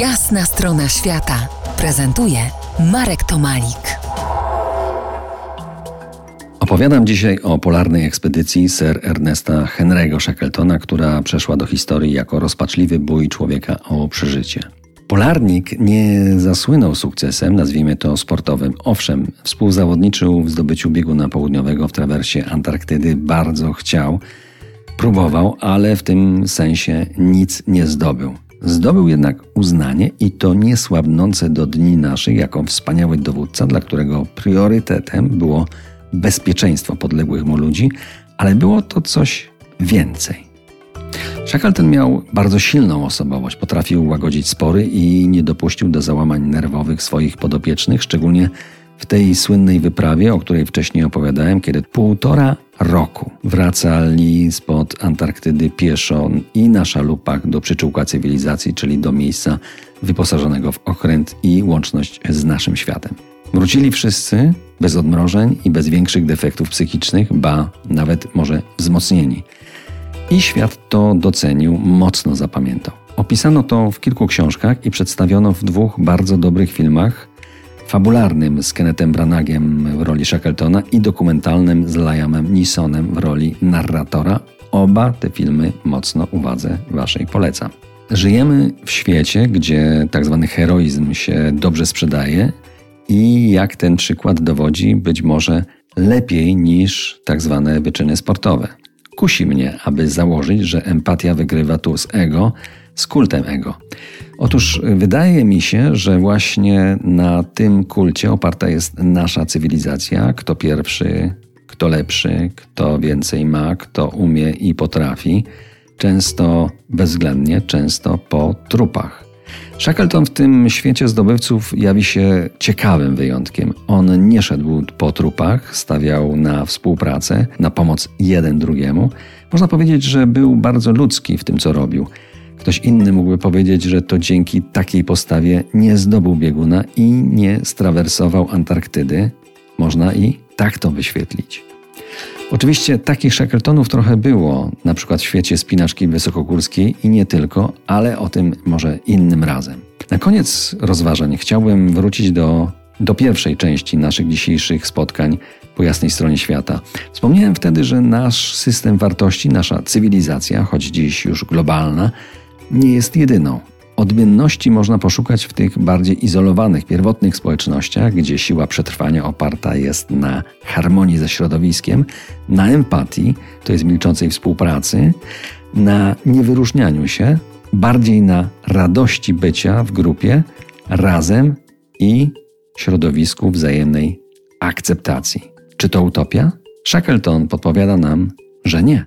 Jasna strona świata prezentuje Marek Tomalik. Opowiadam dzisiaj o polarnej ekspedycji Sir Ernesta Henry'ego Shackletona, która przeszła do historii jako rozpaczliwy bój człowieka o przeżycie. Polarnik nie zasłynął sukcesem, nazwijmy to sportowym. Owszem, współzawodniczył w zdobyciu bieguna południowego w trawersie Antarktydy, bardzo chciał, próbował, ale w tym sensie nic nie zdobył. Zdobył jednak uznanie i to niesłabnące do dni naszych jako wspaniały dowódca, dla którego priorytetem było bezpieczeństwo podległych mu ludzi, ale było to coś więcej. Shackleton miał bardzo silną osobowość, potrafił łagodzić spory i nie dopuścił do załamań nerwowych swoich podopiecznych, szczególnie w tej słynnej wyprawie, o której wcześniej opowiadałem, kiedy półtora roku wracali spod Antarktydy pieszo i na szalupach do przyczółka cywilizacji, czyli do miejsca wyposażonego w okręt i łączność z naszym światem. Wrócili wszyscy bez odmrożeń i bez większych defektów psychicznych, ba nawet może wzmocnieni. I świat to docenił, mocno zapamiętał. Opisano to w kilku książkach i przedstawiono w dwóch bardzo dobrych filmach fabularnym z Kennethem Branagiem w roli Shackletona i dokumentalnym z Liamem Neesonem w roli narratora. Oba te filmy mocno uwadze Waszej polecam. Żyjemy w świecie, gdzie tak zwany heroizm się dobrze sprzedaje i jak ten przykład dowodzi, być może lepiej niż tak zwane wyczyny sportowe. Kusi mnie, aby założyć, że empatia wygrywa tu z ego, z kultem ego. Otóż wydaje mi się, że właśnie na tym kulcie oparta jest nasza cywilizacja. Kto pierwszy, kto lepszy, kto więcej ma, kto umie i potrafi. Często bezwzględnie, często po trupach. Shackleton w tym świecie zdobywców jawi się ciekawym wyjątkiem. On nie szedł po trupach, stawiał na współpracę, na pomoc jeden drugiemu. Można powiedzieć, że był bardzo ludzki w tym, co robił. Ktoś inny mógłby powiedzieć, że to dzięki takiej postawie nie zdobył bieguna i nie strawersował Antarktydy. Można i tak to wyświetlić. Oczywiście takich Shackletonów trochę było, na przykład w świecie spinaczki wysokogórskiej i nie tylko, ale o tym może innym razem. Na koniec rozważań chciałbym wrócić do, do pierwszej części naszych dzisiejszych spotkań po jasnej stronie świata. Wspomniałem wtedy, że nasz system wartości, nasza cywilizacja, choć dziś już globalna, nie jest jedyną. Odmienności można poszukać w tych bardziej izolowanych, pierwotnych społecznościach, gdzie siła przetrwania oparta jest na harmonii ze środowiskiem, na empatii, to jest milczącej współpracy, na niewyróżnianiu się, bardziej na radości bycia w grupie, razem i środowisku wzajemnej akceptacji. Czy to utopia? Shackleton podpowiada nam, że nie.